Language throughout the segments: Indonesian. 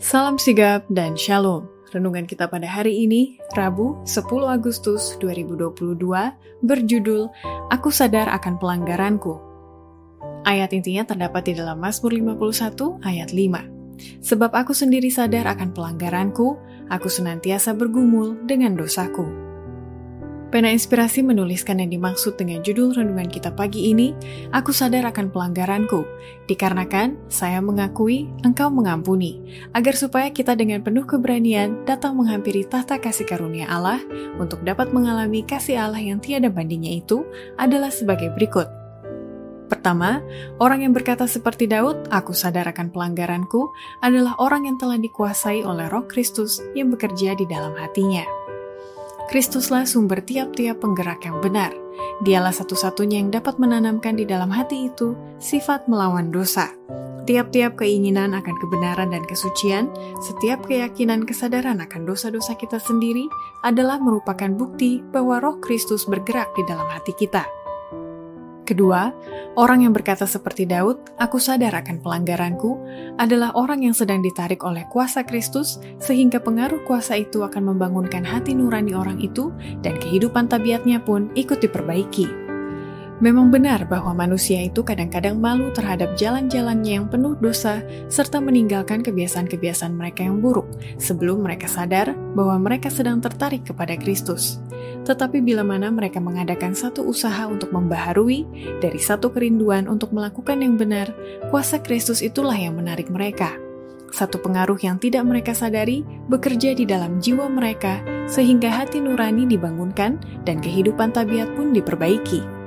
Salam sigap dan shalom. Renungan kita pada hari ini, Rabu 10 Agustus 2022, berjudul Aku Sadar Akan Pelanggaranku. Ayat intinya terdapat di dalam Mazmur 51 ayat 5. Sebab aku sendiri sadar akan pelanggaranku, aku senantiasa bergumul dengan dosaku. Pena Inspirasi menuliskan yang dimaksud dengan judul renungan kita pagi ini, Aku sadar akan pelanggaranku, dikarenakan saya mengakui engkau mengampuni, agar supaya kita dengan penuh keberanian datang menghampiri tahta kasih karunia Allah untuk dapat mengalami kasih Allah yang tiada bandingnya itu adalah sebagai berikut. Pertama, orang yang berkata seperti Daud, "Aku sadar akan pelanggaranku," adalah orang yang telah dikuasai oleh Roh Kristus yang bekerja di dalam hatinya. Kristuslah sumber tiap-tiap penggerak yang benar. Dialah satu-satunya yang dapat menanamkan di dalam hati itu sifat melawan dosa. Tiap-tiap keinginan akan kebenaran dan kesucian, setiap keyakinan kesadaran akan dosa-dosa kita sendiri adalah merupakan bukti bahwa Roh Kristus bergerak di dalam hati kita. Kedua, orang yang berkata seperti Daud, "Aku sadar akan pelanggaranku," adalah orang yang sedang ditarik oleh kuasa Kristus, sehingga pengaruh kuasa itu akan membangunkan hati nurani orang itu, dan kehidupan tabiatnya pun ikut diperbaiki. Memang benar bahwa manusia itu kadang-kadang malu terhadap jalan-jalannya yang penuh dosa, serta meninggalkan kebiasaan-kebiasaan mereka yang buruk, sebelum mereka sadar bahwa mereka sedang tertarik kepada Kristus. Tetapi bila mana mereka mengadakan satu usaha untuk membaharui dari satu kerinduan untuk melakukan yang benar, kuasa Kristus itulah yang menarik mereka. Satu pengaruh yang tidak mereka sadari bekerja di dalam jiwa mereka, sehingga hati nurani dibangunkan dan kehidupan tabiat pun diperbaiki.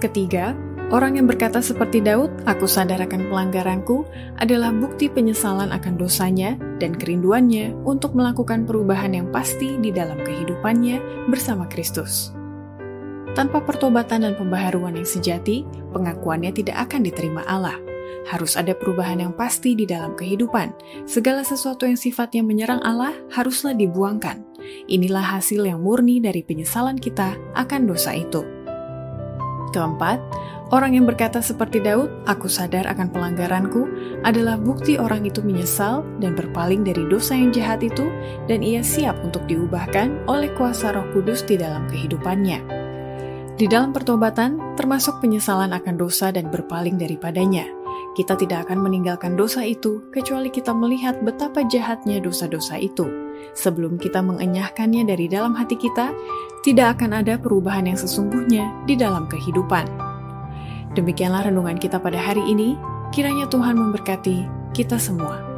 Ketiga, Orang yang berkata seperti Daud, "Aku sadar akan pelanggaranku," adalah bukti penyesalan akan dosanya dan kerinduannya untuk melakukan perubahan yang pasti di dalam kehidupannya bersama Kristus. Tanpa pertobatan dan pembaharuan yang sejati, pengakuannya tidak akan diterima Allah. Harus ada perubahan yang pasti di dalam kehidupan. Segala sesuatu yang sifatnya menyerang Allah haruslah dibuangkan. Inilah hasil yang murni dari penyesalan kita akan dosa itu. Keempat, Orang yang berkata seperti Daud, "Aku sadar akan pelanggaranku," adalah bukti orang itu menyesal dan berpaling dari dosa yang jahat itu, dan ia siap untuk diubahkan oleh kuasa Roh Kudus di dalam kehidupannya. Di dalam pertobatan, termasuk penyesalan akan dosa dan berpaling daripadanya. Kita tidak akan meninggalkan dosa itu kecuali kita melihat betapa jahatnya dosa-dosa itu. Sebelum kita mengenyahkannya dari dalam hati kita, tidak akan ada perubahan yang sesungguhnya di dalam kehidupan. Demikianlah renungan kita pada hari ini. Kiranya Tuhan memberkati kita semua.